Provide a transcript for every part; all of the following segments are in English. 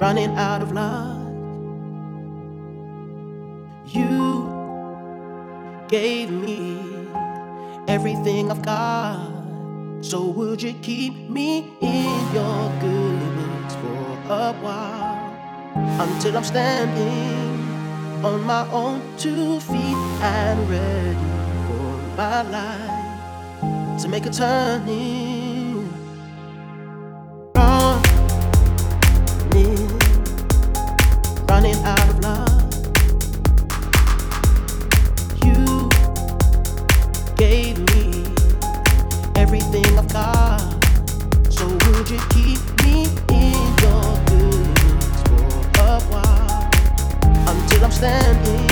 luck. You gave me everything I've got. So would you keep me in your good books for a while until I'm standing on my own two feet and ready for my life to make a turning? You keep me in your for a while until I'm standing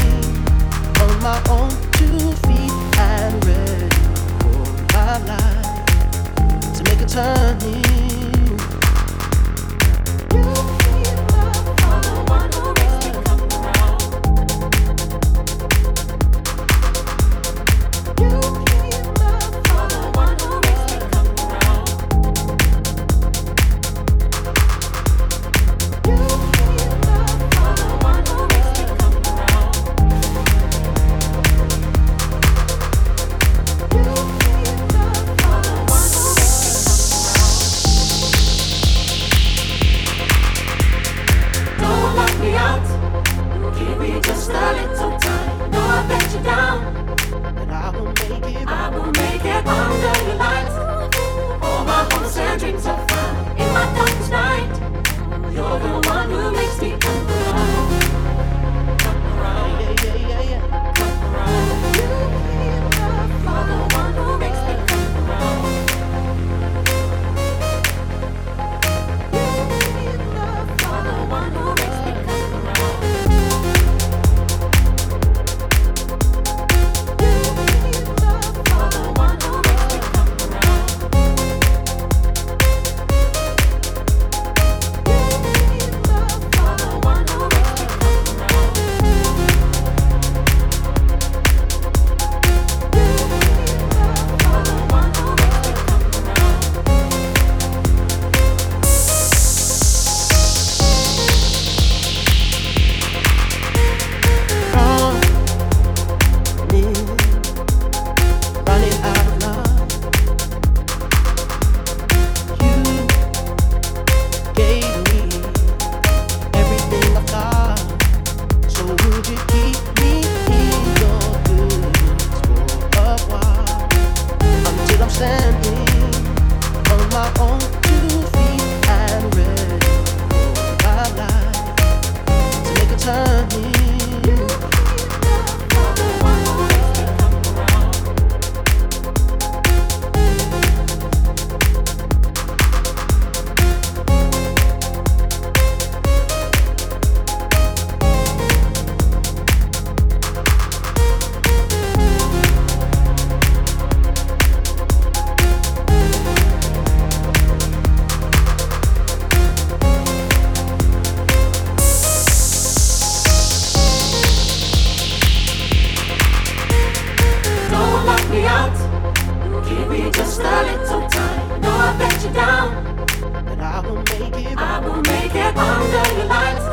a little time. I let you down. But I will make it. I will make it under your lights.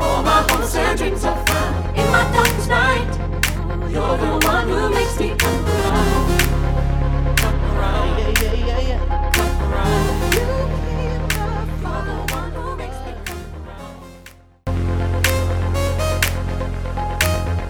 All my hopes and dreams are.